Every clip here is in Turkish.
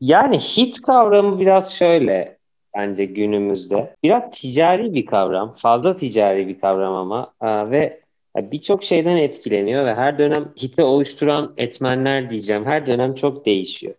Yani hit kavramı biraz şöyle bence günümüzde. Biraz ticari bir kavram, fazla ticari bir kavram ama Aa, ve birçok şeyden etkileniyor ve her dönem hiti oluşturan etmenler diyeceğim. Her dönem çok değişiyor.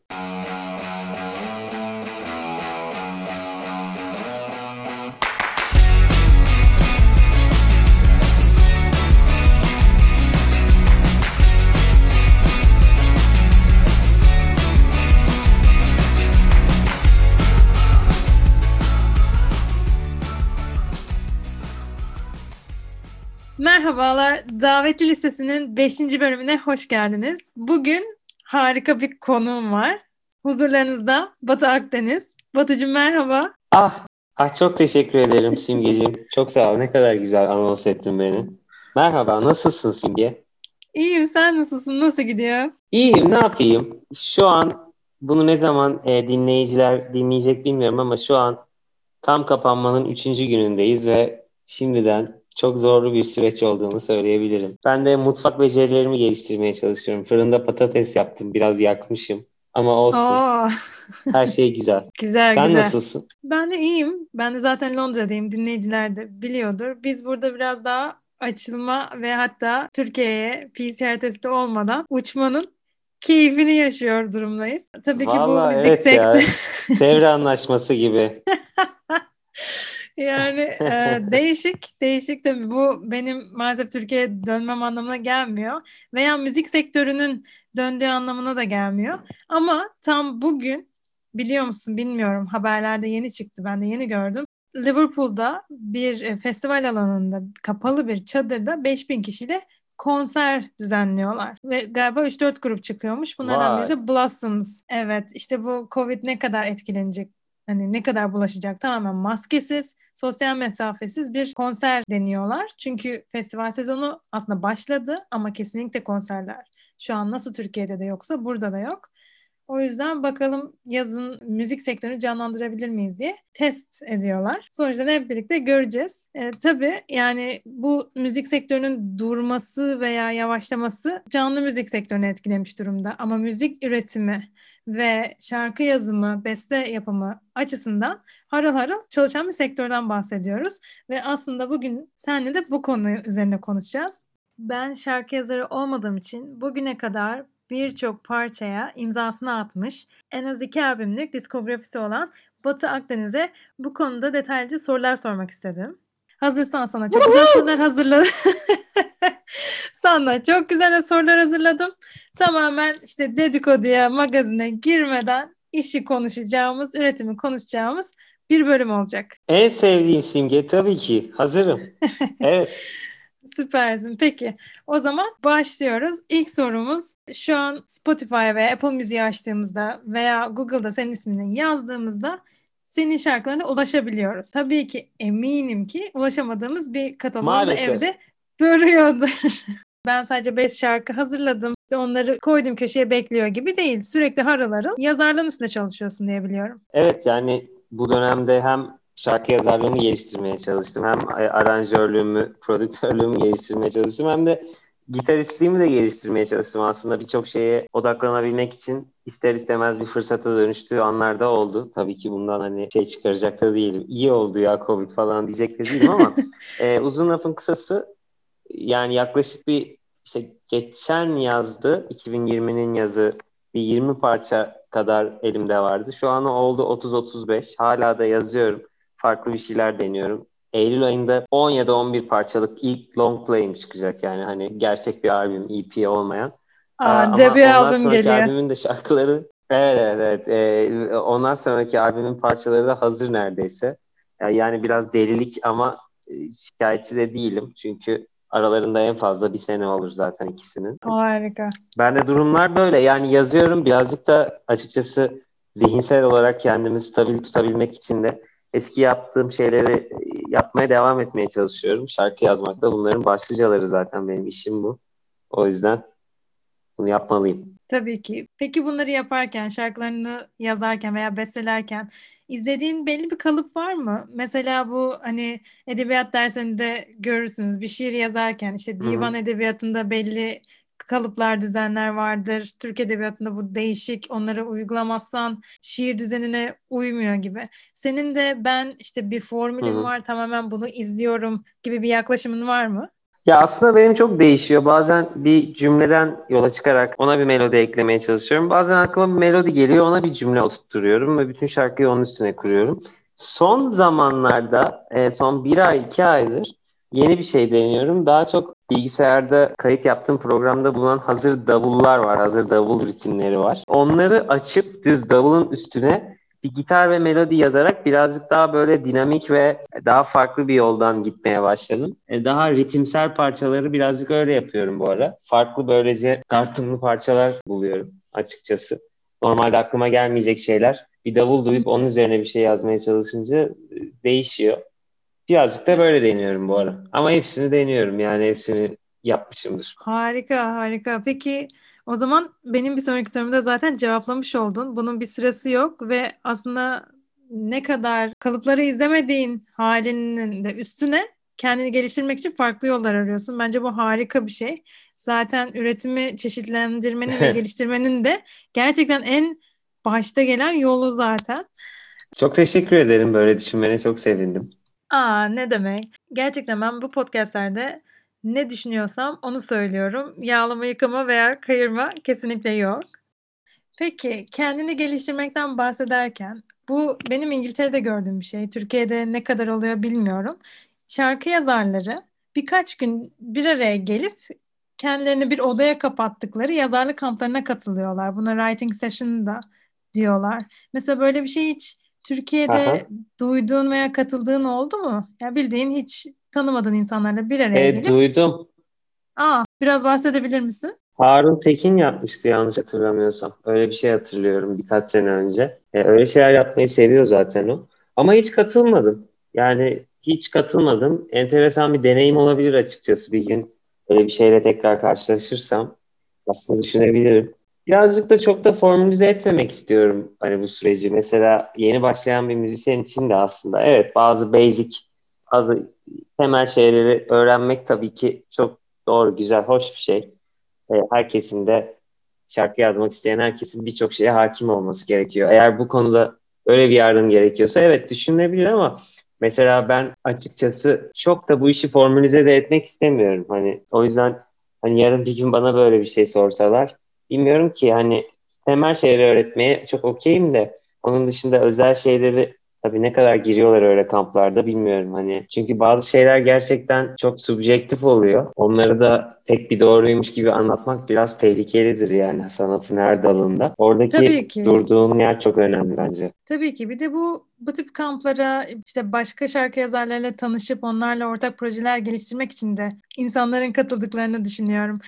Merhabalar, Davetli Lisesi'nin 5. bölümüne hoş geldiniz. Bugün harika bir konuğum var. Huzurlarınızda Batı Akdeniz. Batıcığım merhaba. Ah, ah çok teşekkür ederim Simgeciğim. çok sağ ol. Ne kadar güzel anons ettin beni. Merhaba, nasılsın Simge? İyiyim, sen nasılsın? Nasıl gidiyor? İyiyim, ne yapayım? Şu an bunu ne zaman e, dinleyiciler dinleyecek bilmiyorum ama şu an tam kapanmanın 3. günündeyiz ve şimdiden çok zorlu bir süreç olduğunu söyleyebilirim. Ben de mutfak becerilerimi geliştirmeye çalışıyorum. Fırında patates yaptım. Biraz yakmışım. Ama olsun. Oo. Her şey güzel. güzel Sen güzel. nasılsın? Ben de iyiyim. Ben de zaten Londra'dayım. Dinleyiciler de biliyordur. Biz burada biraz daha açılma ve hatta Türkiye'ye PCR testi olmadan uçmanın keyfini yaşıyor durumdayız. Tabii ki Vallahi bu müzik evet sektörü. Devre anlaşması gibi. Yani e, değişik, değişik tabii bu benim maalesef Türkiye'ye dönmem anlamına gelmiyor. Veya müzik sektörünün döndüğü anlamına da gelmiyor. Ama tam bugün biliyor musun bilmiyorum haberlerde yeni çıktı ben de yeni gördüm. Liverpool'da bir e, festival alanında kapalı bir çadırda 5000 kişiyle konser düzenliyorlar. Ve galiba 3-4 grup çıkıyormuş. Bunlardan biri de Blossoms. Evet işte bu Covid ne kadar etkilenecek hani ne kadar bulaşacak tamamen maskesiz, sosyal mesafesiz bir konser deniyorlar. Çünkü festival sezonu aslında başladı ama kesinlikle konserler şu an nasıl Türkiye'de de yoksa burada da yok. O yüzden bakalım yazın müzik sektörünü canlandırabilir miyiz diye test ediyorlar. Sonuçta hep birlikte göreceğiz. E, tabii yani bu müzik sektörünün durması veya yavaşlaması canlı müzik sektörünü etkilemiş durumda. Ama müzik üretimi ve şarkı yazımı, beste yapımı açısından harıl harıl çalışan bir sektörden bahsediyoruz. Ve aslında bugün seninle de bu konu üzerine konuşacağız. Ben şarkı yazarı olmadığım için bugüne kadar birçok parçaya imzasını atmış, en az iki albümlük diskografisi olan Batı Akdeniz'e bu konuda detaylıca sorular sormak istedim. Hazırsan sana çok güzel sorular hazırladım. sana çok güzel sorular hazırladım. Tamamen işte dedikoduya, magazine girmeden işi konuşacağımız, üretimi konuşacağımız bir bölüm olacak. En sevdiğim simge tabii ki. Hazırım. Evet. Süpersin. Peki o zaman başlıyoruz. İlk sorumuz şu an Spotify ve Apple Müziği açtığımızda veya Google'da senin ismini yazdığımızda senin şarkılarına ulaşabiliyoruz. Tabii ki eminim ki ulaşamadığımız bir katalogda evde duruyordur. ben sadece 5 şarkı hazırladım. Onları koydum köşeye bekliyor gibi değil. Sürekli harıl harıl yazarlığın üstünde çalışıyorsun diye biliyorum. Evet yani bu dönemde hem şarkı yazarlığımı geliştirmeye çalıştım. Hem aranjörlüğümü, prodüktörlüğümü geliştirmeye çalıştım. Hem de gitaristliğimi de geliştirmeye çalıştım. Aslında birçok şeye odaklanabilmek için ister istemez bir fırsata dönüştüğü anlarda oldu. Tabii ki bundan hani şey çıkaracak da değilim. İyi oldu ya Covid falan diyecek de değilim ama e, uzun lafın kısası yani yaklaşık bir işte geçen yazdı 2020'nin yazı bir 20 parça kadar elimde vardı. Şu an oldu 30-35. Hala da yazıyorum farklı bir şeyler deniyorum. Eylül ayında 10 ya da 11 parçalık ilk long play'im çıkacak yani hani gerçek bir albüm EP olmayan. Aa, debut albüm geliyor. albümün de şarkıları evet evet e, ondan sonraki albümün parçaları da hazır neredeyse. Yani biraz delilik ama e, şikayetçi de değilim çünkü aralarında en fazla bir sene olur zaten ikisinin. Harika. Ben de durumlar böyle yani yazıyorum birazcık da açıkçası zihinsel olarak kendimi stabil tutabilmek için de eski yaptığım şeyleri yapmaya devam etmeye çalışıyorum. Şarkı yazmak da bunların başlıcaları zaten benim işim bu. O yüzden bunu yapmalıyım. Tabii ki. Peki bunları yaparken, şarkılarını yazarken veya bestelerken izlediğin belli bir kalıp var mı? Mesela bu hani edebiyat dersinde görürsünüz bir şiir yazarken işte divan Hı-hı. edebiyatında belli kalıplar, düzenler vardır. Türk Edebiyatı'nda bu değişik, onları uygulamazsan şiir düzenine uymuyor gibi. Senin de ben işte bir formülüm Hı-hı. var, tamamen bunu izliyorum gibi bir yaklaşımın var mı? Ya aslında benim çok değişiyor. Bazen bir cümleden yola çıkarak ona bir melodi eklemeye çalışıyorum. Bazen aklıma bir melodi geliyor, ona bir cümle oturtuyorum ve bütün şarkıyı onun üstüne kuruyorum. Son zamanlarda, e, son bir ay, iki aydır yeni bir şey deniyorum. Daha çok bilgisayarda kayıt yaptığım programda bulunan hazır davullar var, hazır davul ritimleri var. Onları açıp düz davulun üstüne bir gitar ve melodi yazarak birazcık daha böyle dinamik ve daha farklı bir yoldan gitmeye başladım. E, daha ritimsel parçaları birazcık öyle yapıyorum bu ara. Farklı böylece kartımlı parçalar buluyorum açıkçası. Normalde aklıma gelmeyecek şeyler. Bir davul duyup onun üzerine bir şey yazmaya çalışınca e, değişiyor. Birazcık da böyle deniyorum bu ara. Ama hepsini deniyorum yani hepsini yapmışımdır. Harika harika. Peki o zaman benim bir sonraki sorumda zaten cevaplamış oldun. Bunun bir sırası yok ve aslında ne kadar kalıpları izlemediğin halinin de üstüne kendini geliştirmek için farklı yollar arıyorsun. Bence bu harika bir şey. Zaten üretimi çeşitlendirmenin ve geliştirmenin de gerçekten en başta gelen yolu zaten. Çok teşekkür ederim böyle düşünmene çok sevindim. Aa ne demek. Gerçekten ben bu podcastlerde ne düşünüyorsam onu söylüyorum. Yağlama, yıkama veya kayırma kesinlikle yok. Peki kendini geliştirmekten bahsederken bu benim İngiltere'de gördüğüm bir şey. Türkiye'de ne kadar oluyor bilmiyorum. Şarkı yazarları birkaç gün bir araya gelip kendilerini bir odaya kapattıkları yazarlık kamplarına katılıyorlar. Buna writing session da diyorlar. Mesela böyle bir şey hiç Türkiye'de Aha. duyduğun veya katıldığın oldu mu? Ya yani bildiğin hiç tanımadığın insanlarla bir araya evet, gelip. duydum. Aa, biraz bahsedebilir misin? Harun Tekin yapmıştı yanlış hatırlamıyorsam. Öyle bir şey hatırlıyorum birkaç sene önce. E, öyle şeyler yapmayı seviyor zaten o. Ama hiç katılmadım. Yani hiç katılmadım. Enteresan bir deneyim olabilir açıkçası bir gün. Öyle bir şeyle tekrar karşılaşırsam aslında düşünebilirim. Birazcık da çok da formülize etmemek istiyorum hani bu süreci. Mesela yeni başlayan bir müzisyen için de aslında evet bazı basic, bazı temel şeyleri öğrenmek tabii ki çok doğru, güzel, hoş bir şey. E, herkesin de şarkı yazmak isteyen herkesin birçok şeye hakim olması gerekiyor. Eğer bu konuda öyle bir yardım gerekiyorsa evet düşünülebilir ama mesela ben açıkçası çok da bu işi formülize de etmek istemiyorum. Hani o yüzden hani yarın bir gün bana böyle bir şey sorsalar bilmiyorum ki hani temel şeyleri öğretmeye çok okeyim de onun dışında özel şeyleri tabii ne kadar giriyorlar öyle kamplarda bilmiyorum hani. Çünkü bazı şeyler gerçekten çok subjektif oluyor. Onları da tek bir doğruymuş gibi anlatmak biraz tehlikelidir yani sanatın her dalında. Oradaki durduğun yer çok önemli bence. Tabii ki. Bir de bu bu tip kamplara işte başka şarkı yazarlarıyla tanışıp onlarla ortak projeler geliştirmek için de insanların katıldıklarını düşünüyorum.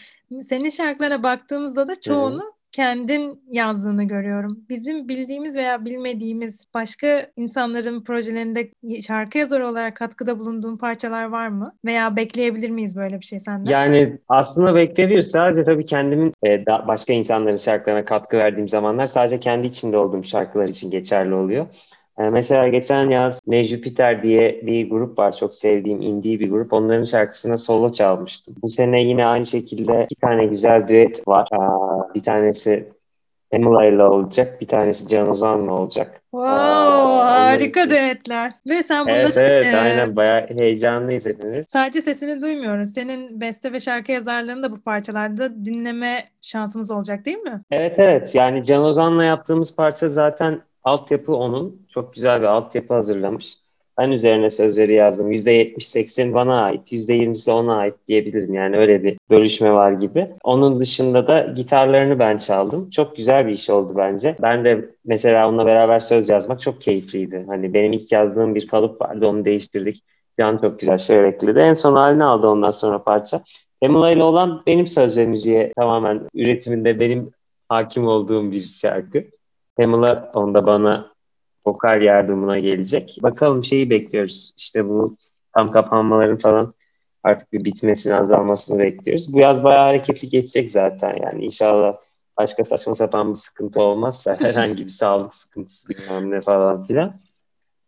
Senin şarkılara baktığımızda da çoğunu kendin yazdığını görüyorum. Bizim bildiğimiz veya bilmediğimiz başka insanların projelerinde şarkı yazarı olarak katkıda bulunduğun parçalar var mı? Veya bekleyebilir miyiz böyle bir şey senden? Yani aslında bekleyebilir. Sadece tabii kendimin e, başka insanların şarkılarına katkı verdiğim zamanlar sadece kendi içinde olduğum şarkılar için geçerli oluyor. Ee, mesela geçen yaz Ne Jupiter diye bir grup var. Çok sevdiğim indie bir grup. Onların şarkısına solo çalmıştım. Bu sene yine aynı şekilde iki tane güzel düet var. bir tanesi Emila ile olacak. Bir tanesi Can Ozan'la olacak. Wow, Aa, harika düetler. Ve sen bunları... Evet evet e, aynen bayağı heyecanlıyız hepimiz. Sadece sesini duymuyoruz. Senin beste ve şarkı yazarlığını da bu parçalarda dinleme şansımız olacak değil mi? Evet evet yani Can Ozan'la yaptığımız parça zaten altyapı onun. Çok güzel bir altyapı hazırlamış. Ben üzerine sözleri yazdım. %70-80 bana ait, %20'si ona ait diyebilirim. Yani öyle bir bölüşme var gibi. Onun dışında da gitarlarını ben çaldım. Çok güzel bir iş oldu bence. Ben de mesela onunla beraber söz yazmak çok keyifliydi. Hani benim ilk yazdığım bir kalıp vardı, onu değiştirdik. Can çok güzel şeyler ekledi. En son halini aldı ondan sonra parça. Emula ile olan benim söz ve müziğe tamamen üretiminde benim hakim olduğum bir şarkı. Pamela onda bana vokal yardımına gelecek. Bakalım şeyi bekliyoruz. İşte bu tam kapanmaların falan artık bir bitmesini, azalmasını bekliyoruz. Bu yaz bayağı hareketli geçecek zaten yani. inşallah başka saçma sapan bir sıkıntı olmazsa herhangi bir sağlık sıkıntısı bilmem ne falan filan.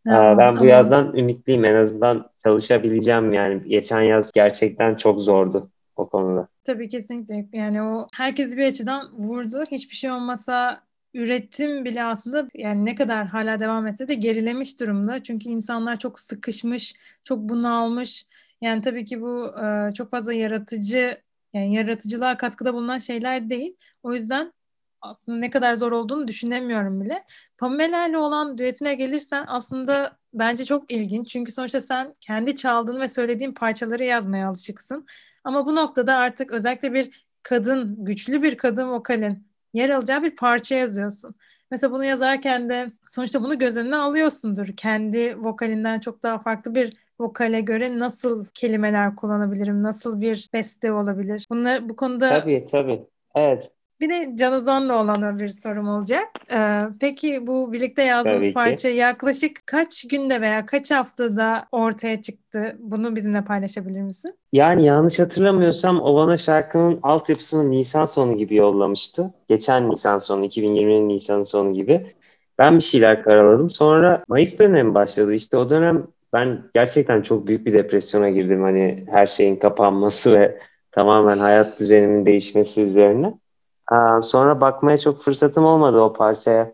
Ya, ben bu yazdan ümitliyim. En azından çalışabileceğim yani. Geçen yaz gerçekten çok zordu. o konuda. Tabii kesinlikle. Yani o herkes bir açıdan vurdu. Hiçbir şey olmasa üretim bile aslında yani ne kadar hala devam etse de gerilemiş durumda. Çünkü insanlar çok sıkışmış, çok bunalmış. Yani tabii ki bu e, çok fazla yaratıcı yani yaratıcılığa katkıda bulunan şeyler değil. O yüzden aslında ne kadar zor olduğunu düşünemiyorum bile. Pamela ile olan düetine gelirsen aslında bence çok ilginç. Çünkü sonuçta sen kendi çaldığın ve söylediğin parçaları yazmaya alışıksın. Ama bu noktada artık özellikle bir kadın, güçlü bir kadın vokalin yer alacağı bir parça yazıyorsun. Mesela bunu yazarken de sonuçta bunu göz önüne alıyorsundur. Kendi vokalinden çok daha farklı bir vokale göre nasıl kelimeler kullanabilirim, nasıl bir beste olabilir? Bunlar bu konuda Tabii tabii. Evet. Bir de Can Ozan'la olan bir sorum olacak. Ee, peki bu birlikte yazdığınız parça yaklaşık kaç günde veya kaç haftada ortaya çıktı? Bunu bizimle paylaşabilir misin? Yani yanlış hatırlamıyorsam o bana şarkının altyapısını Nisan sonu gibi yollamıştı. Geçen Nisan sonu, 2020'nin Nisan sonu gibi. Ben bir şeyler karaladım. Sonra Mayıs dönemi başladı. İşte o dönem ben gerçekten çok büyük bir depresyona girdim. Hani her şeyin kapanması ve tamamen hayat düzenimin değişmesi üzerine. Ee, sonra bakmaya çok fırsatım olmadı o parçaya.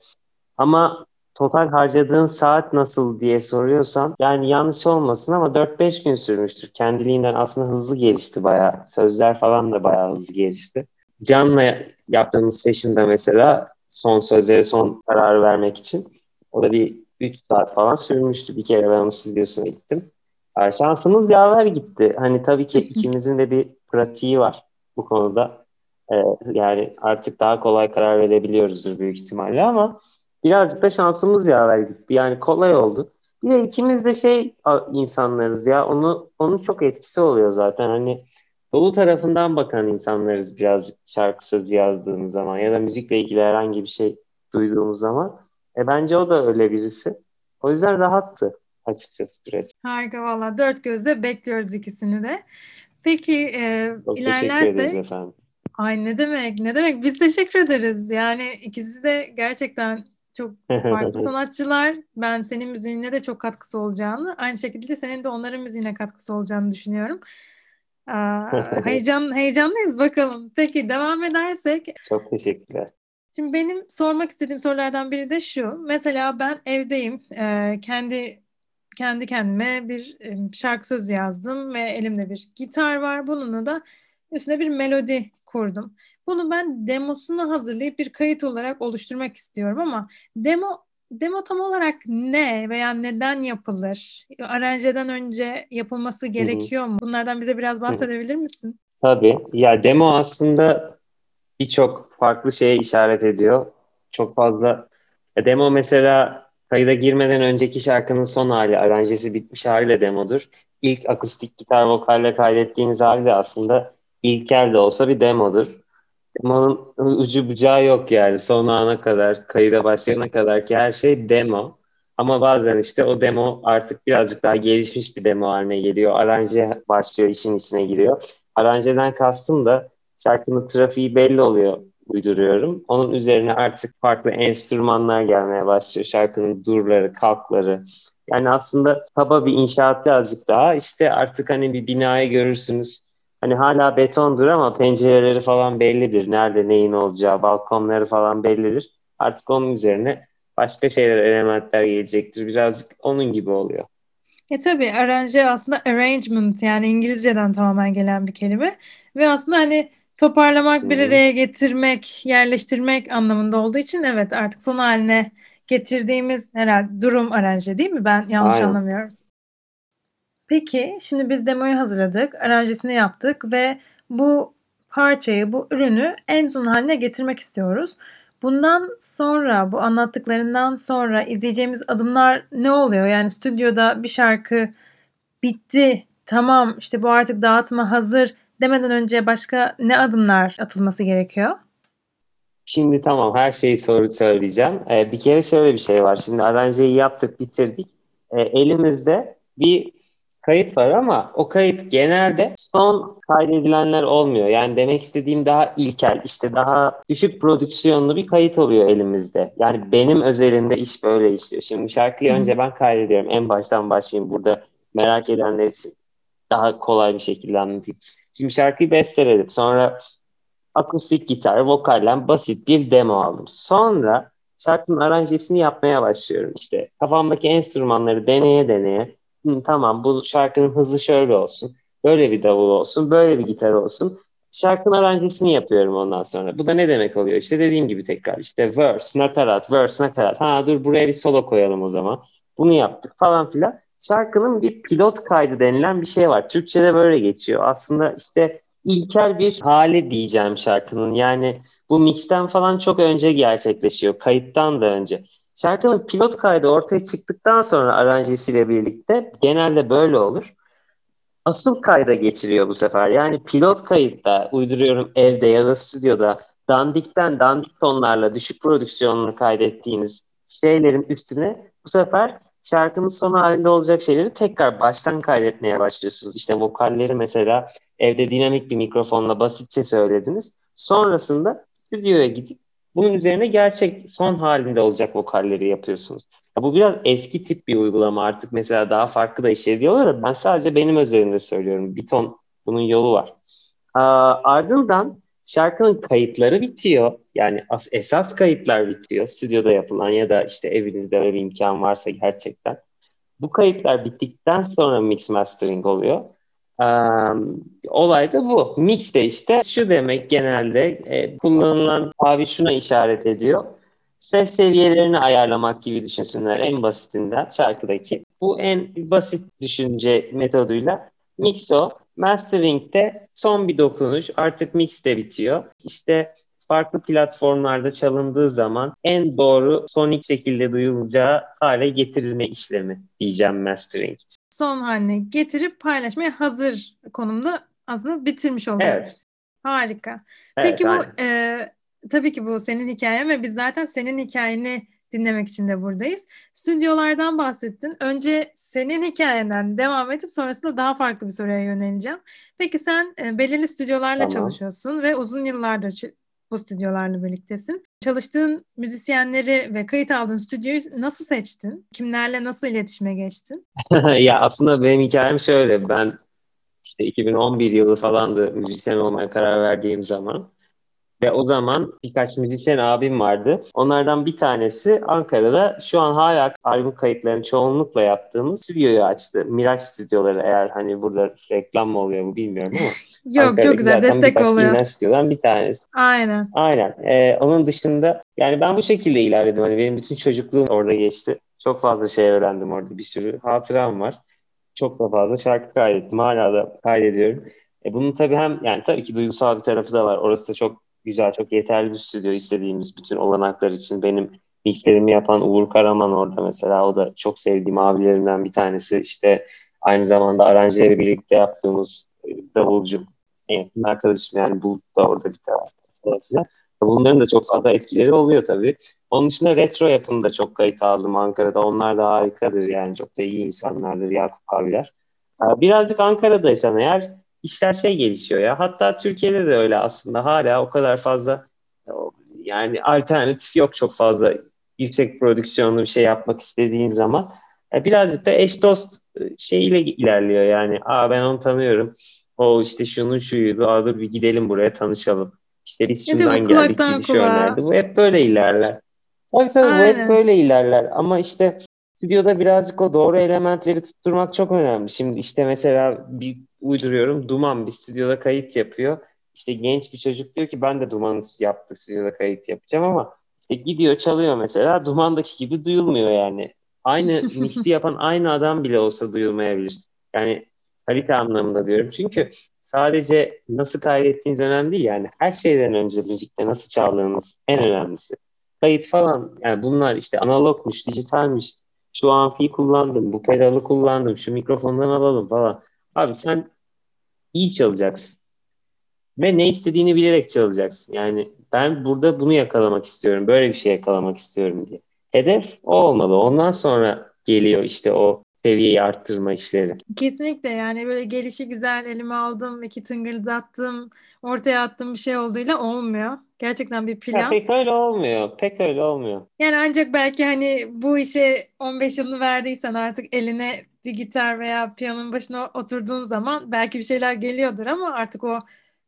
Ama total harcadığın saat nasıl diye soruyorsan yani yanlış olmasın ama 4-5 gün sürmüştür. Kendiliğinden aslında hızlı gelişti bayağı. Sözler falan da bayağı hızlı gelişti. Can'la yaptığımız session'da mesela son sözlere son kararı vermek için o da bir 3 saat falan sürmüştü. Bir kere ben onun stüdyosuna gittim. Yani şansımız yaver gitti. Hani tabii ki ikimizin de bir pratiği var bu konuda. Ee, yani artık daha kolay karar verebiliyoruzdur büyük ihtimalle ama birazcık da şansımız yaver gitti. Yani kolay oldu. Bir de ikimiz de şey insanlarız ya onu onun çok etkisi oluyor zaten. Hani dolu tarafından bakan insanlarız birazcık şarkı sözü yazdığımız zaman ya da müzikle ilgili herhangi bir şey duyduğumuz zaman. E bence o da öyle birisi. O yüzden rahattı açıkçası süreç. Harika valla dört gözle bekliyoruz ikisini de. Peki e, Çok ilerlersek efendim. Ay ne demek ne demek biz teşekkür ederiz. Yani ikisi de gerçekten çok farklı sanatçılar. Ben senin müziğine de çok katkısı olacağını, aynı şekilde senin de onların müziğine katkısı olacağını düşünüyorum. Aa, heyecan heyecanlıyız bakalım. Peki devam edersek. Çok teşekkürler. Şimdi benim sormak istediğim sorulardan biri de şu. Mesela ben evdeyim. E, kendi kendi kendime bir şarkı sözü yazdım ve elimde bir gitar var. Bununla da üstüne bir melodi kurdum. Bunu ben demosunu hazırlayıp bir kayıt olarak oluşturmak istiyorum ama demo demo tam olarak ne veya neden yapılır? Aranjeden önce yapılması gerekiyor mu? Bunlardan bize biraz bahsedebilir misin? Tabii. Ya demo aslında birçok farklı şeye işaret ediyor. Çok fazla ya demo mesela kayıda girmeden önceki şarkının son hali, aranjesi bitmiş haliyle demodur. İlk akustik gitar vokalle kaydettiğiniz hali de aslında ilkel de olsa bir demodur. Demonun ucu bucağı yok yani son ana kadar, kayıda başlayana kadar ki her şey demo. Ama bazen işte o demo artık birazcık daha gelişmiş bir demo haline geliyor. Aranje başlıyor, işin içine giriyor. Aranjeden kastım da şarkının trafiği belli oluyor uyduruyorum. Onun üzerine artık farklı enstrümanlar gelmeye başlıyor. Şarkının durları, kalkları. Yani aslında kaba bir inşaat birazcık daha. İşte artık hani bir binayı görürsünüz Hani hala betondur ama pencereleri falan bellidir. Nerede neyin olacağı, balkonları falan bellidir. Artık onun üzerine başka şeyler, elementler gelecektir. Birazcık onun gibi oluyor. E tabii aranje aslında arrangement yani İngilizceden tamamen gelen bir kelime. Ve aslında hani toparlamak, bir araya getirmek, yerleştirmek anlamında olduğu için evet artık son haline getirdiğimiz herhalde durum aranje değil mi? Ben yanlış Aynen. anlamıyorum. Peki şimdi biz demoyu hazırladık, aranjesini yaptık ve bu parçayı, bu ürünü en son haline getirmek istiyoruz. Bundan sonra, bu anlattıklarından sonra izleyeceğimiz adımlar ne oluyor? Yani stüdyoda bir şarkı bitti, tamam işte bu artık dağıtıma hazır demeden önce başka ne adımlar atılması gerekiyor? Şimdi tamam her şeyi soru söyleyeceğim. Ee, bir kere şöyle bir şey var. Şimdi aranjeyi yaptık, bitirdik. Ee, elimizde bir kayıt var ama o kayıt genelde son kaydedilenler olmuyor. Yani demek istediğim daha ilkel, işte daha düşük prodüksiyonlu bir kayıt oluyor elimizde. Yani benim özelinde iş böyle işliyor. Şimdi şarkıyı önce ben kaydediyorum. En baştan başlayayım burada merak edenler için daha kolay bir şekilde anlatayım. Şimdi şarkıyı besteledim. Sonra akustik gitar, vokalle basit bir demo aldım. Sonra şarkının aranjesini yapmaya başlıyorum. İşte kafamdaki enstrümanları deneye deneye Hı, tamam bu şarkının hızı şöyle olsun. Böyle bir davul olsun, böyle bir gitar olsun. Şarkının aranjesini yapıyorum ondan sonra. Bu da ne demek oluyor? İşte dediğim gibi tekrar işte verse, nakarat, verse, nakarat. Ha dur buraya bir solo koyalım o zaman. Bunu yaptık falan filan. Şarkının bir pilot kaydı denilen bir şey var. Türkçe'de böyle geçiyor. Aslında işte ilkel bir hali diyeceğim şarkının. Yani bu mixten falan çok önce gerçekleşiyor. Kayıttan da önce. Şarkının pilot kaydı ortaya çıktıktan sonra aranjesiyle birlikte genelde böyle olur. Asıl kayda geçiriyor bu sefer. Yani pilot kayıtta uyduruyorum evde ya da stüdyoda dandikten dandik tonlarla düşük prodüksiyonunu kaydettiğiniz şeylerin üstüne bu sefer şarkının son halinde olacak şeyleri tekrar baştan kaydetmeye başlıyorsunuz. İşte vokalleri mesela evde dinamik bir mikrofonla basitçe söylediniz. Sonrasında stüdyoya gidip bunun üzerine gerçek son halinde olacak vokalleri yapıyorsunuz. Ya bu biraz eski tip bir uygulama artık mesela daha farklı da işe ediyorlar da ben sadece benim özelinde söylüyorum. Bir ton bunun yolu var. Aa, ardından şarkının kayıtları bitiyor. Yani as, esas kayıtlar bitiyor. Stüdyoda yapılan ya da işte evinizde bir imkan varsa gerçekten. Bu kayıtlar bittikten sonra mix mastering oluyor. Um, olay da bu. Mix de işte şu demek genelde e, kullanılan abi şuna işaret ediyor. Ses seviyelerini ayarlamak gibi düşünsünler en basitinden şarkıdaki. Bu en basit düşünce metoduyla mix o. Mastering'de son bir dokunuş artık mix de bitiyor. İşte farklı platformlarda çalındığı zaman en doğru sonik şekilde duyulacağı hale getirilme işlemi diyeceğim mastering. Son haline getirip paylaşmaya hazır konumda aslında bitirmiş oluyoruz. Evet. Harika. Evet, Peki aynen. bu e, tabii ki bu senin hikayen ve biz zaten senin hikayeni dinlemek için de buradayız. Stüdyolardan bahsettin. Önce senin hikayenden devam edip sonrasında daha farklı bir soruya yöneleceğim. Peki sen e, belirli stüdyolarla tamam. çalışıyorsun ve uzun yıllardır bu stüdyolarla birliktesin. Çalıştığın müzisyenleri ve kayıt aldığın stüdyoyu nasıl seçtin? Kimlerle nasıl iletişime geçtin? ya aslında benim hikayem şöyle. Ben işte 2011 yılı falandı müzisyen olmaya karar verdiğim zaman. Ve o zaman birkaç müzisyen abim vardı. Onlardan bir tanesi Ankara'da şu an hala albüm kayıtlarını çoğunlukla yaptığımız stüdyoyu açtı. Miraç stüdyoları eğer hani burada reklam mı oluyor bu bilmiyorum ama. Yok çok güzel destek oluyor. stüdyodan bir tanesi. Aynen. Aynen. Ee, onun dışında yani ben bu şekilde ilerledim. Hani benim bütün çocukluğum orada geçti. Çok fazla şey öğrendim orada. Bir sürü hatıram var. Çok da fazla şarkı kaydettim. Hala da kaydediyorum. E bunun tabii hem yani tabii ki duygusal bir tarafı da var. Orası da çok güzel, çok yeterli bir stüdyo istediğimiz bütün olanaklar için. Benim mixlerimi yapan Uğur Karaman orada mesela. O da çok sevdiğim abilerimden bir tanesi. İşte aynı zamanda aranjeleri birlikte yaptığımız davulcu. En arkadaşım yani Bulut da orada bir tarafta Bunların da çok fazla etkileri oluyor tabii. Onun dışında retro yapımı da çok kayıt aldım Ankara'da. Onlar da harikadır yani. Çok da iyi insanlardır Yakup abiler. Birazcık Ankara'daysan eğer işler şey gelişiyor ya. Hatta Türkiye'de de öyle aslında hala o kadar fazla yani alternatif yok çok fazla yüksek prodüksiyonlu bir şey yapmak istediğin zaman. birazcık da eş dost e, şeyiyle ilerliyor yani. Aa ben onu tanıyorum. O işte şunun şuydu. Aa dur bir gidelim buraya tanışalım. İşte biz şundan geldik şey önerdi. Bu hep böyle ilerler. Tabii tabii bu hep böyle ilerler. Ama işte stüdyoda birazcık o doğru elementleri tutturmak çok önemli. Şimdi işte mesela bir uyduruyorum. Duman bir stüdyoda kayıt yapıyor. İşte genç bir çocuk diyor ki ben de Duman'ı yaptık stüdyoda kayıt yapacağım ama işte gidiyor çalıyor mesela. Duman'daki gibi duyulmuyor yani. Aynı mixi yapan aynı adam bile olsa duyulmayabilir. Yani kalite anlamında diyorum. Çünkü sadece nasıl kaydettiğiniz önemli değil yani. Her şeyden önce müzikte nasıl çaldığınız en önemlisi. Kayıt falan yani bunlar işte analogmuş, dijitalmiş. Şu amfiyi kullandım, bu pedalı kullandım, şu mikrofondan alalım falan. Abi sen iyi çalacaksın. Ve ne istediğini bilerek çalacaksın. Yani ben burada bunu yakalamak istiyorum. Böyle bir şey yakalamak istiyorum diye. Hedef o olmalı. Ondan sonra geliyor işte o seviyeyi arttırma işleri. Kesinlikle yani böyle gelişi güzel elime aldım, iki tıngırdattım, ortaya attım bir şey olduğuyla olmuyor. Gerçekten bir plan. Ya pek öyle olmuyor. Pek öyle olmuyor. Yani ancak belki hani bu işe 15 yılını verdiysen artık eline bir gitar veya piyanonun başına oturduğun zaman belki bir şeyler geliyordur ama artık o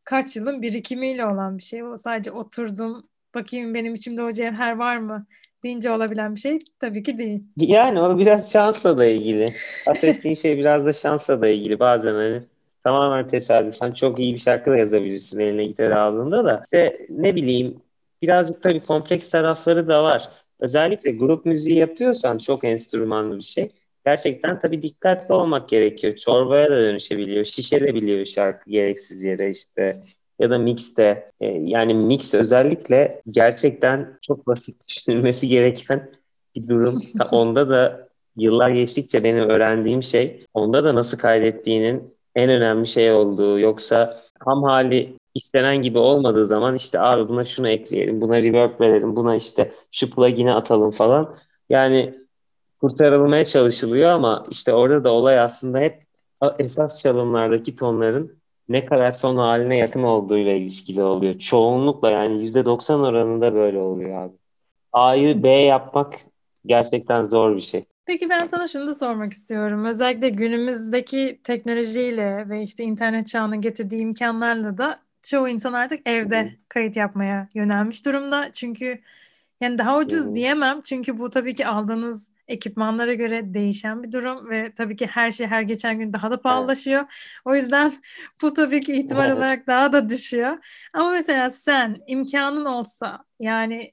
kaç yılın birikimiyle olan bir şey. O sadece oturdum bakayım benim içimde o cevher var mı deyince olabilen bir şey tabii ki değil. Yani o biraz şansla da ilgili. Affettiğin şey biraz da şansla da ilgili. Bazen hani tamamen tesadüfen çok iyi bir şarkı da yazabilirsin eline gitar aldığında da. İşte ne bileyim birazcık tabii kompleks tarafları da var. Özellikle grup müziği yapıyorsan çok enstrümanlı bir şey. Gerçekten tabii dikkatli olmak gerekiyor. Çorbaya da dönüşebiliyor. Şişelebiliyor şarkı gereksiz yere işte ya da mixte. E, yani mix özellikle gerçekten çok basit düşünülmesi gereken bir durum. Onda da yıllar geçtikçe benim öğrendiğim şey onda da nasıl kaydettiğinin en önemli şey olduğu. Yoksa ham hali istenen gibi olmadığı zaman işte abi buna şunu ekleyelim, buna reverb verelim, buna işte şu plugin'i atalım falan. Yani kurtarılmaya çalışılıyor ama işte orada da olay aslında hep esas çalımlardaki tonların ne kadar son haline yakın olduğuyla ilişkili oluyor. Çoğunlukla yani %90 oranında böyle oluyor abi. A'yı B yapmak gerçekten zor bir şey. Peki ben sana şunu da sormak istiyorum. Özellikle günümüzdeki teknolojiyle ve işte internet çağının getirdiği imkanlarla da çoğu insan artık evde kayıt yapmaya yönelmiş durumda. Çünkü yani daha ucuz hmm. diyemem çünkü bu tabii ki aldığınız ekipmanlara göre değişen bir durum ve tabii ki her şey her geçen gün daha da pahalılaşıyor. O yüzden bu tabii ki ihtimal evet. olarak daha da düşüyor. Ama mesela sen imkanın olsa yani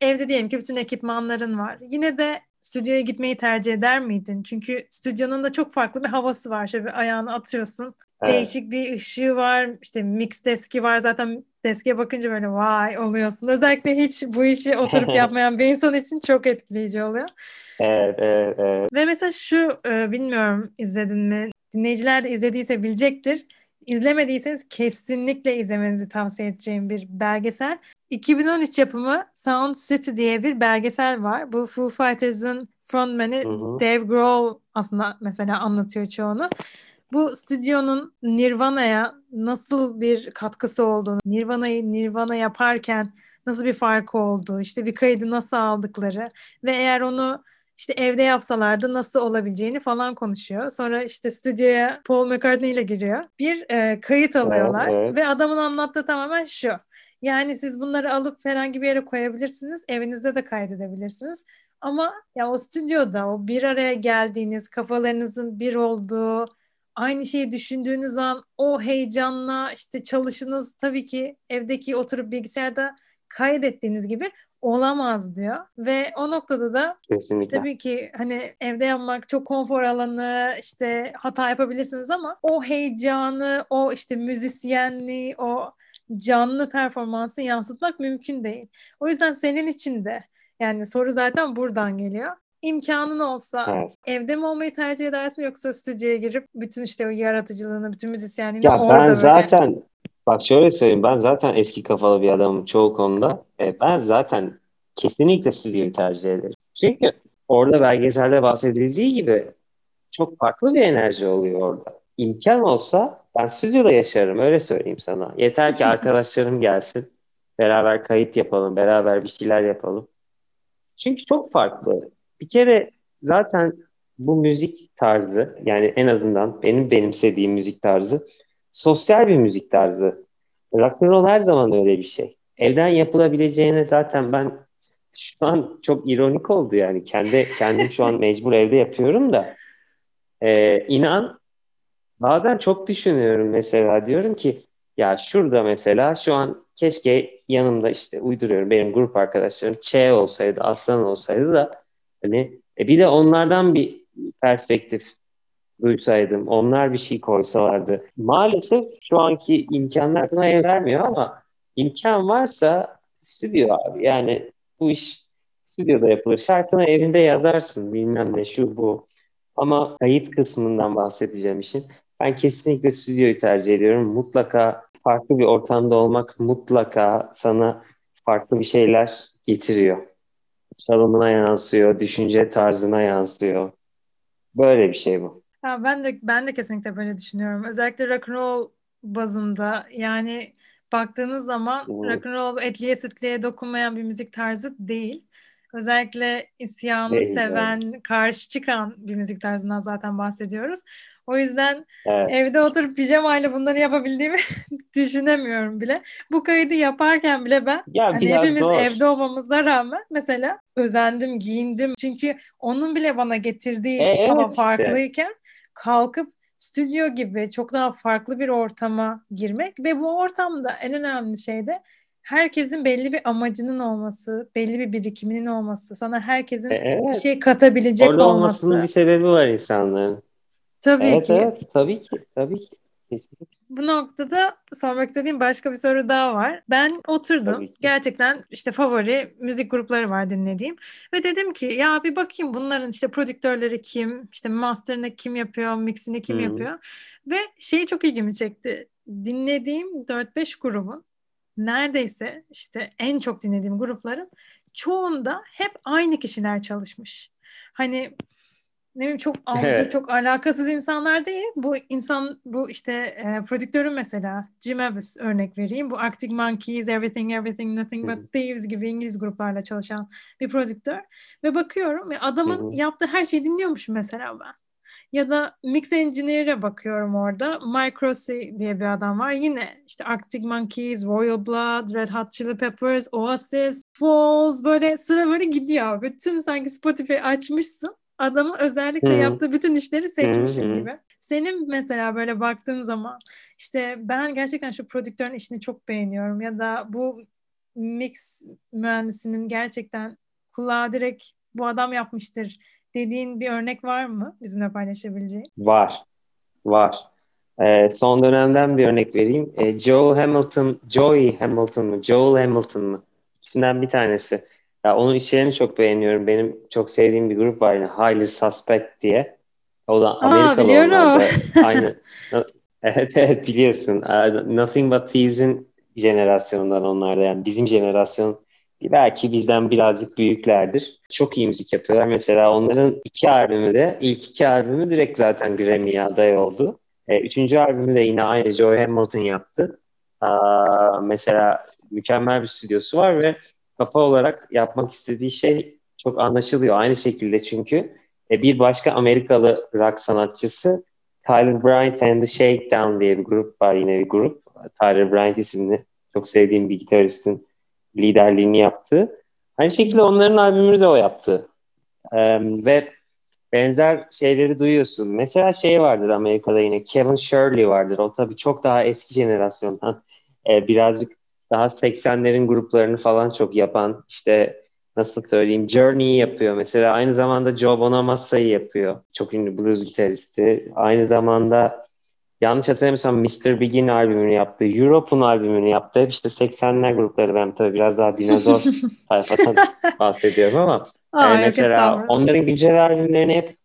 evde diyelim ki bütün ekipmanların var. Yine de stüdyoya gitmeyi tercih eder miydin? Çünkü stüdyonun da çok farklı bir havası var. Şöyle bir ayağını atıyorsun. Evet. Değişik bir ışığı var. İşte mix deski var. Zaten deske bakınca böyle vay oluyorsun. Özellikle hiç bu işi oturup yapmayan bir insan için çok etkileyici oluyor. Evet, evet, evet. Ve mesela şu e, bilmiyorum izledin mi? Dinleyiciler de izlediyse bilecektir. İzlemediyseniz kesinlikle izlemenizi tavsiye edeceğim bir belgesel. 2013 yapımı Sound City diye bir belgesel var. Bu Foo Fighters'ın frontman'i Dave Grohl aslında mesela anlatıyor çoğunu. Bu stüdyonun Nirvana'ya nasıl bir katkısı olduğunu, Nirvana'yı Nirvana yaparken nasıl bir farkı olduğu, işte bir kaydı nasıl aldıkları ve eğer onu işte evde yapsalardı nasıl olabileceğini falan konuşuyor. Sonra işte stüdyoya Paul McCartney ile giriyor. Bir e, kayıt alıyorlar evet, evet. ve adamın anlattığı tamamen şu. Yani siz bunları alıp herhangi bir yere koyabilirsiniz. Evinizde de kaydedebilirsiniz. Ama ya o stüdyoda o bir araya geldiğiniz, kafalarınızın bir olduğu, aynı şeyi düşündüğünüz an o heyecanla işte çalışınız tabii ki evdeki oturup bilgisayarda kaydettiğiniz gibi olamaz diyor. Ve o noktada da Kesinlikle. tabii ki hani evde yapmak çok konfor alanı işte hata yapabilirsiniz ama o heyecanı, o işte müzisyenliği, o canlı performansı yansıtmak mümkün değil. O yüzden senin için de yani soru zaten buradan geliyor. İmkanın olsa evet. evde mi olmayı tercih edersin yoksa stüdyoya girip bütün işte o yaratıcılığını, bütün müzisyenliğini ya orada ben zaten bak şöyle söyleyeyim ben zaten eski kafalı bir adamım çoğu konuda. E, ben zaten kesinlikle stüdyoyu tercih ederim. Çünkü orada belgeselde bahsedildiği gibi çok farklı bir enerji oluyor orada. İmkan olsa ben stüdyoda yaşarım öyle söyleyeyim sana. Yeter ki arkadaşlarım gelsin. Beraber kayıt yapalım, beraber bir şeyler yapalım. Çünkü çok farklı. Bir kere zaten bu müzik tarzı yani en azından benim benimsediğim müzik tarzı sosyal bir müzik tarzı. Rock and roll her zaman öyle bir şey. Evden yapılabileceğine zaten ben şu an çok ironik oldu yani. Kendi kendim şu an mecbur evde yapıyorum da. Ee, inan bazen çok düşünüyorum mesela diyorum ki ya şurada mesela şu an keşke yanımda işte uyduruyorum benim grup arkadaşlarım Ç olsaydı, Aslan olsaydı da hani e bir de onlardan bir perspektif duysaydım, onlar bir şey koysalardı. Maalesef şu anki imkanlar buna el vermiyor ama imkan varsa stüdyo abi. Yani bu iş stüdyoda yapılır. Şarkını evinde yazarsın bilmem ne şu bu. Ama kayıt kısmından bahsedeceğim işin. Ben kesinlikle stüdyoyu tercih ediyorum. Mutlaka farklı bir ortamda olmak mutlaka sana farklı bir şeyler getiriyor. Çalımına yansıyor, düşünce tarzına yansıyor. Böyle bir şey bu. Ya ben de ben de kesinlikle böyle düşünüyorum. Özellikle rock and roll bazında yani baktığınız zaman hmm. rock and roll etliye sütliye dokunmayan bir müzik tarzı değil. Özellikle isyanı değil, seven, evet. karşı çıkan bir müzik tarzından zaten bahsediyoruz. O yüzden evet. evde oturup pijamayla bunları yapabildiğimi düşünemiyorum bile. Bu kaydı yaparken bile ben ya, hani hepimiz zor. evde olmamıza rağmen mesela özendim, giyindim. Çünkü onun bile bana getirdiği e, hava evet farklıyken işte. kalkıp stüdyo gibi çok daha farklı bir ortama girmek ve bu ortamda en önemli şey de herkesin belli bir amacının olması, belli bir birikiminin olması, sana herkesin e, evet. bir şey katabilecek Orada olması. Orada olmasının bir sebebi var insanların. Tabii evet, ki. Evet, tabii ki, tabii ki. Bu noktada sormak istediğim başka bir soru daha var. Ben oturdum. Gerçekten işte favori müzik grupları var dinlediğim. Ve dedim ki ya bir bakayım bunların işte prodüktörleri kim, işte master'ını kim yapıyor, mixini kim hmm. yapıyor. Ve şey çok ilgimi çekti. Dinlediğim 4-5 grubun neredeyse işte en çok dinlediğim grupların çoğunda hep aynı kişiler çalışmış. Hani ne bileyim çok absürt, evet. çok alakasız insanlar değil. Bu insan, bu işte e, prodüktörün mesela Jim Abbas örnek vereyim. Bu Arctic Monkeys, Everything Everything Nothing But Thieves gibi İngiliz gruplarla çalışan bir prodüktör. Ve bakıyorum adamın yaptığı her şeyi dinliyormuşum mesela ben. Ya da mix engineer'e bakıyorum orada. Mike Rossi diye bir adam var. Yine işte Arctic Monkeys, Royal Blood, Red Hot Chili Peppers, Oasis, Falls böyle sıra böyle gidiyor. Bütün sanki Spotify açmışsın adamı özellikle Hı-hı. yaptığı bütün işleri seçmişim Hı-hı. gibi. Senin mesela böyle baktığın zaman işte ben gerçekten şu prodüktörün işini çok beğeniyorum ya da bu mix mühendisinin gerçekten kulağa direkt bu adam yapmıştır dediğin bir örnek var mı bizimle paylaşabileceğin? Var. Var. Ee, son dönemden bir örnek vereyim. Ee, Joel Hamilton, Joey Hamilton mı? Joel Hamilton mı? İkisinden bir tanesi. Ya onun işlerini çok beğeniyorum. Benim çok sevdiğim bir grup var yine Highly Suspect diye. O da Amerikalı Aa, Aynı. evet evet biliyorsun. Nothing But Thieves'in jenerasyonundan onlar da yani bizim jenerasyon belki bizden birazcık büyüklerdir. Çok iyi müzik yapıyorlar. Mesela onların iki albümü de ilk iki albümü direkt zaten Grammy'ye aday oldu. E, üçüncü albümü de yine aynı Joy Hamilton yaptı. Aa, mesela mükemmel bir stüdyosu var ve kafa olarak yapmak istediği şey çok anlaşılıyor. Aynı şekilde çünkü e, bir başka Amerikalı rock sanatçısı Tyler Bryant and the Shakedown diye bir grup var yine bir grup. Tyler Bryant isimli çok sevdiğim bir gitaristin liderliğini yaptı. Aynı şekilde onların albümünü de o yaptı. Ee, ve benzer şeyleri duyuyorsun. Mesela şey vardır Amerika'da yine Kevin Shirley vardır. O tabii çok daha eski jenerasyondan. Ee, birazcık daha 80'lerin gruplarını falan çok yapan işte nasıl söyleyeyim Journey'i yapıyor mesela. Aynı zamanda Joe Bonamassa'yı yapıyor. Çok ünlü blues gitaristi. Aynı zamanda yanlış hatırlamıyorsam Mr. Big'in albümünü yaptı. Europe'un albümünü yaptı. Hep işte 80'ler grupları. Ben tabii biraz daha dinozor tayfadan bahsediyorum ama Aa, yani mesela onların güncel albümlerini hep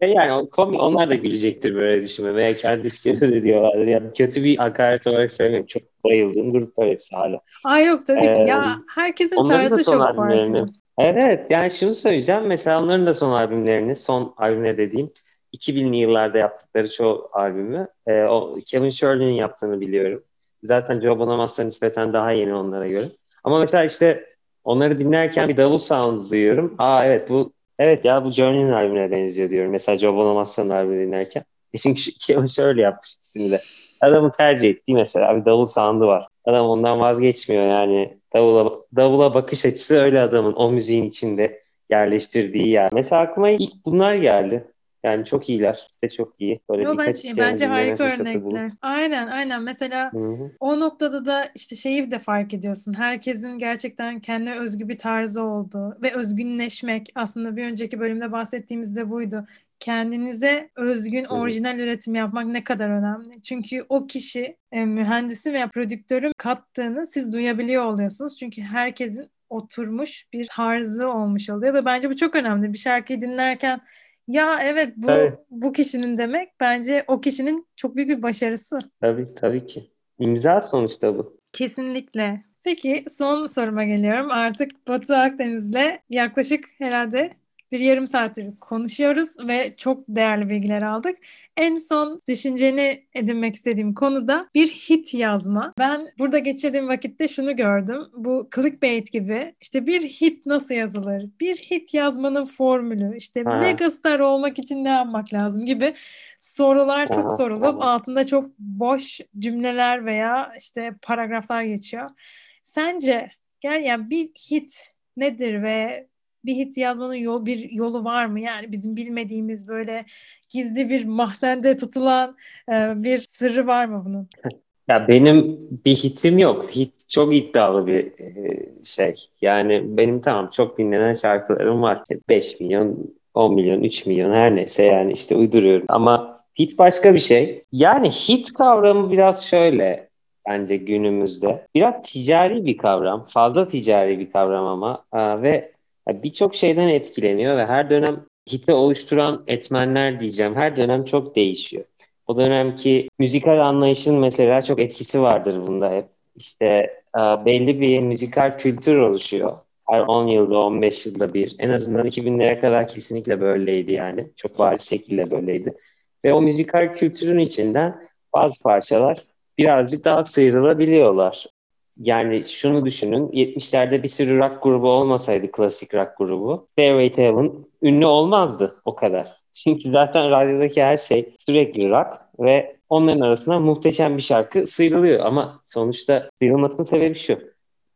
e yani komik, onlar da gülecektir böyle düşünme veya kendi işlerinde diyorlardır. Yani kötü bir hakaret olarak söylemiyorum. Çok bayıldığım gruplar hepsi hala. Ay yok tabii ee, ki. Ya herkesin tarzı çok farklı. Evet. Yani şunu söyleyeceğim. Mesela onların da son albümlerini, son albümleri dediğim 2000'li yıllarda yaptıkları çoğu albümü e, o Kevin Shirley'nin yaptığını biliyorum. Zaten Joe Bonamassa nispeten daha yeni onlara göre. Ama mesela işte onları dinlerken bir davul sound duyuyorum. Aa evet bu Evet ya bu Journey'nin albümüne benziyor diyorum. Mesela Joe Bonamassa'nın albümünü dinlerken. Çünkü Kevin şöyle yapmış ikisini de. Adamın tercih ettiği mesela bir davul sound'u var. Adam ondan vazgeçmiyor yani. Davula, davula bakış açısı öyle adamın o müziğin içinde yerleştirdiği yer. Mesela aklıma ilk bunlar geldi. Yani çok iyiler. İşte çok iyi. Böyle Yo, bence, şey bence harika örnekler. Aynen aynen. Mesela Hı-hı. o noktada da işte şeyi de fark ediyorsun. Herkesin gerçekten kendine özgü bir tarzı olduğu ve özgünleşmek aslında bir önceki bölümde bahsettiğimizde buydu. Kendinize özgün orijinal üretim yapmak ne kadar önemli. Çünkü o kişi e, mühendisin veya prodüktörün kattığını siz duyabiliyor oluyorsunuz. Çünkü herkesin oturmuş bir tarzı olmuş oluyor ve bence bu çok önemli. Bir şarkıyı dinlerken ya evet bu tabii. bu kişinin demek bence o kişinin çok büyük bir başarısı. Tabii tabii ki. İmza sonuçta bu. Kesinlikle. Peki son soruma geliyorum. Artık Batı Akdeniz'le yaklaşık herhalde bir yarım saattir konuşuyoruz ve çok değerli bilgiler aldık. En son düşünceni edinmek istediğim konuda bir hit yazma. Ben burada geçirdiğim vakitte şunu gördüm. Bu clickbait gibi işte bir hit nasıl yazılır? Bir hit yazmanın formülü, işte ha. megastar olmak için ne yapmak lazım gibi sorular çok sorulup altında çok boş cümleler veya işte paragraflar geçiyor. Sence gel yani bir hit nedir ve bir hit yazmanın yol bir yolu var mı? Yani bizim bilmediğimiz böyle gizli bir mahzende tutulan e, bir sırrı var mı bunun? Ya benim bir hitim yok. Hit çok iddialı bir e, şey. Yani benim tamam çok dinlenen şarkılarım var. 5 milyon, 10 milyon, 3 milyon her neyse yani işte uyduruyorum. Ama hit başka bir şey. Yani hit kavramı biraz şöyle bence günümüzde. Biraz ticari bir kavram. Fazla ticari bir kavram ama. Aa, ve birçok şeyden etkileniyor ve her dönem hiti oluşturan etmenler diyeceğim. Her dönem çok değişiyor. O dönemki müzikal anlayışın mesela çok etkisi vardır bunda hep. İşte belli bir müzikal kültür oluşuyor. Her 10 yılda 15 yılda bir. En azından 2000'lere kadar kesinlikle böyleydi yani. Çok bariz şekilde böyleydi. Ve o müzikal kültürün içinden bazı parçalar birazcık daha sıyrılabiliyorlar. Yani şunu düşünün, 70'lerde bir sürü rock grubu olmasaydı, klasik rock grubu, Stairway to Heaven ünlü olmazdı o kadar. Çünkü zaten radyodaki her şey sürekli rock ve onların arasında muhteşem bir şarkı sıyrılıyor. Ama sonuçta sıyrılmasının sebebi şu.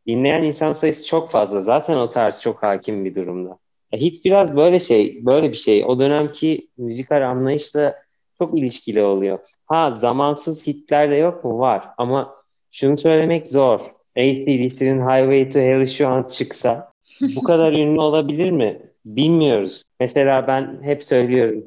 Dinleyen insan sayısı çok fazla. Zaten o tarz çok hakim bir durumda. E, hit biraz böyle şey, böyle bir şey. O dönemki müzikal anlayışla çok ilişkili oluyor. Ha zamansız hitler de yok mu? Var. Ama şunu söylemek zor. ACDC'nin Highway to Hell şu an çıksa bu kadar ünlü olabilir mi? Bilmiyoruz. Mesela ben hep söylüyorum.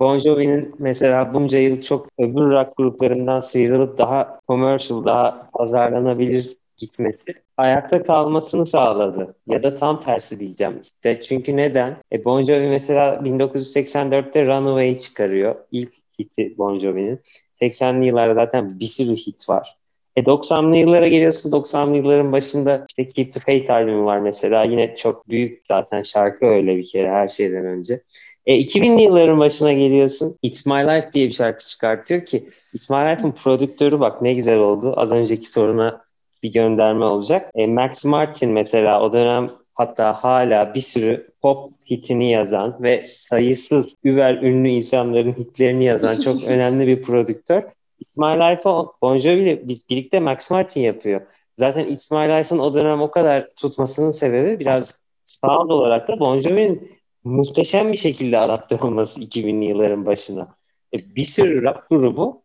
Bon Jovi'nin mesela bunca yıl çok öbür rock gruplarından sıyrılıp daha commercial, daha pazarlanabilir gitmesi ayakta kalmasını sağladı. Ya da tam tersi diyeceğim işte. Çünkü neden? E Bon Jovi mesela 1984'te Runaway çıkarıyor. İlk hiti Bon Jovi'nin. 80'li yıllarda zaten bir sürü hit var. E 90'lı yıllara geliyorsun. 90'lı yılların başında işte Keep the Faith albümü var mesela. Yine çok büyük zaten şarkı öyle bir kere her şeyden önce. E 2000'li yılların başına geliyorsun. It's My Life diye bir şarkı çıkartıyor ki It's My Life'ın prodüktörü bak ne güzel oldu. Az önceki soruna bir gönderme olacak. E, Max Martin mesela o dönem hatta hala bir sürü pop hitini yazan ve sayısız über ünlü insanların hitlerini yazan çok önemli bir prodüktör. My Life'ı Bon Jovi biz birlikte Max Martin yapıyor. Zaten My Life'ın o dönem o kadar tutmasının sebebi biraz sound olarak da Bon Jovi'nin muhteşem bir şekilde adapte olması 2000'li yılların başına. E, bir sürü rap grubu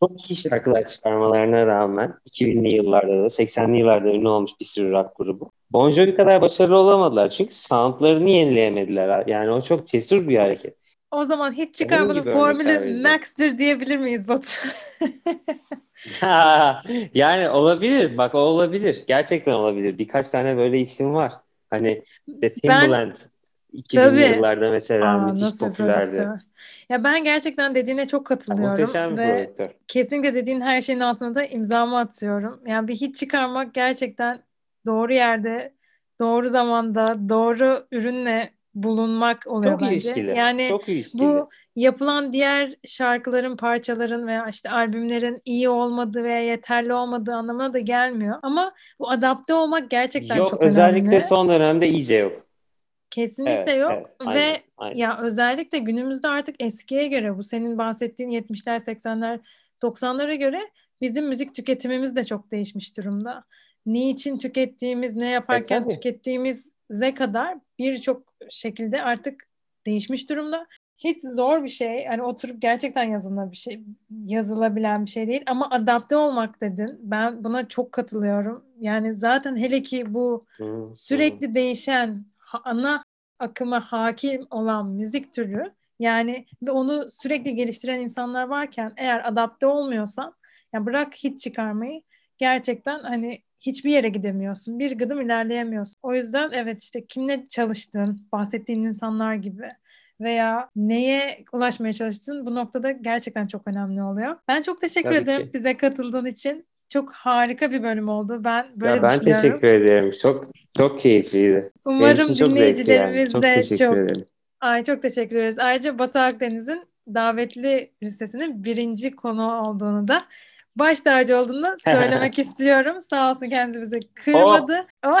çok iyi şarkılar çıkarmalarına rağmen 2000'li yıllarda da 80'li yıllarda ünlü olmuş bir sürü rock grubu. Bon Jovi kadar başarılı olamadılar çünkü soundlarını yenileyemediler. Yani o çok cesur bir hareket. O zaman hiç çıkarmanın formülü Max'tir diyebilir miyiz Batu? yani olabilir. Bak o olabilir. Gerçekten olabilir. Birkaç tane böyle isim var. Hani The Timbaland. Ben 2000 Tabii. yıllarda mesela Aa, müthiş popülerdi. Ya ben gerçekten dediğine çok katılıyorum Muhteşem ve prodüktör. kesinlikle dediğin her şeyin altına da imzamı atıyorum. Yani bir hit çıkarmak gerçekten doğru yerde, doğru zamanda, doğru ürünle bulunmak oluyor çok bence. Ilişkili. Yani çok ilişkili. bu yapılan diğer şarkıların, parçaların veya işte albümlerin iyi olmadığı veya yeterli olmadığı anlamına da gelmiyor. Ama bu adapte olmak gerçekten yok, çok özellikle önemli. Özellikle son dönemde iyice yok. Kesinlikle evet, yok evet, aynen, ve aynen. ya özellikle günümüzde artık eskiye göre bu senin bahsettiğin 70'ler 80'ler 90'lara göre bizim müzik tüketimimiz de çok değişmiş durumda. Niçin tükettiğimiz, ne yaparken e, tükettiğimize kadar birçok şekilde artık değişmiş durumda. Hiç zor bir şey. Yani oturup gerçekten yazılan bir şey, yazılabilen bir şey değil ama adapte olmak dedin. Ben buna çok katılıyorum. Yani zaten hele ki bu sürekli değişen ana akıma hakim olan müzik türü yani ve onu sürekli geliştiren insanlar varken eğer adapte olmuyorsan yani bırak hit çıkarmayı gerçekten hani hiçbir yere gidemiyorsun. Bir gıdım ilerleyemiyorsun. O yüzden evet işte kimle çalıştığın, bahsettiğin insanlar gibi veya neye ulaşmaya çalıştığın bu noktada gerçekten çok önemli oluyor. Ben çok teşekkür Tabii ederim ki. bize katıldığın için. Çok harika bir bölüm oldu. Ben böyle ya ben düşünüyorum. teşekkür ederim. Çok çok keyifliydi. Umarım çok dinleyicilerimiz yani. çok de teşekkür çok ederim. Ay çok teşekkür ederiz. Ayrıca Batu Akdeniz'in davetli listesinin birinci konu olduğunu da baş tacı olduğunu söylemek istiyorum. Sağ olsun kendisi bizi kırmadı. Oh.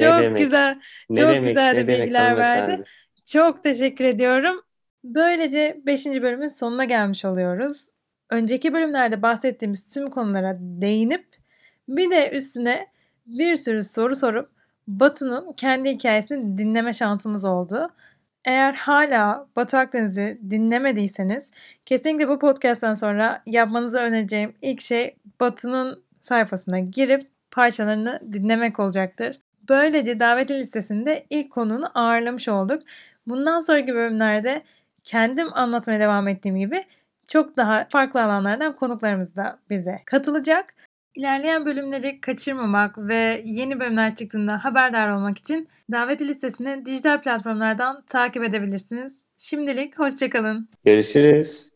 çok demek, güzel, çok demek, güzel de bilgiler verdi. Çok teşekkür ediyorum. Böylece 5. bölümün sonuna gelmiş oluyoruz. Önceki bölümlerde bahsettiğimiz tüm konulara değinip bir de üstüne bir sürü soru sorup Batu'nun kendi hikayesini dinleme şansımız oldu. Eğer hala Batu Akdeniz'i dinlemediyseniz kesinlikle bu podcast'tan sonra yapmanızı önereceğim ilk şey Batu'nun sayfasına girip parçalarını dinlemek olacaktır. Böylece davetli listesinde ilk konuğunu ağırlamış olduk. Bundan sonraki bölümlerde kendim anlatmaya devam ettiğim gibi çok daha farklı alanlardan konuklarımız da bize katılacak. İlerleyen bölümleri kaçırmamak ve yeni bölümler çıktığında haberdar olmak için davetli listesini dijital platformlardan takip edebilirsiniz. Şimdilik hoşçakalın. Görüşürüz.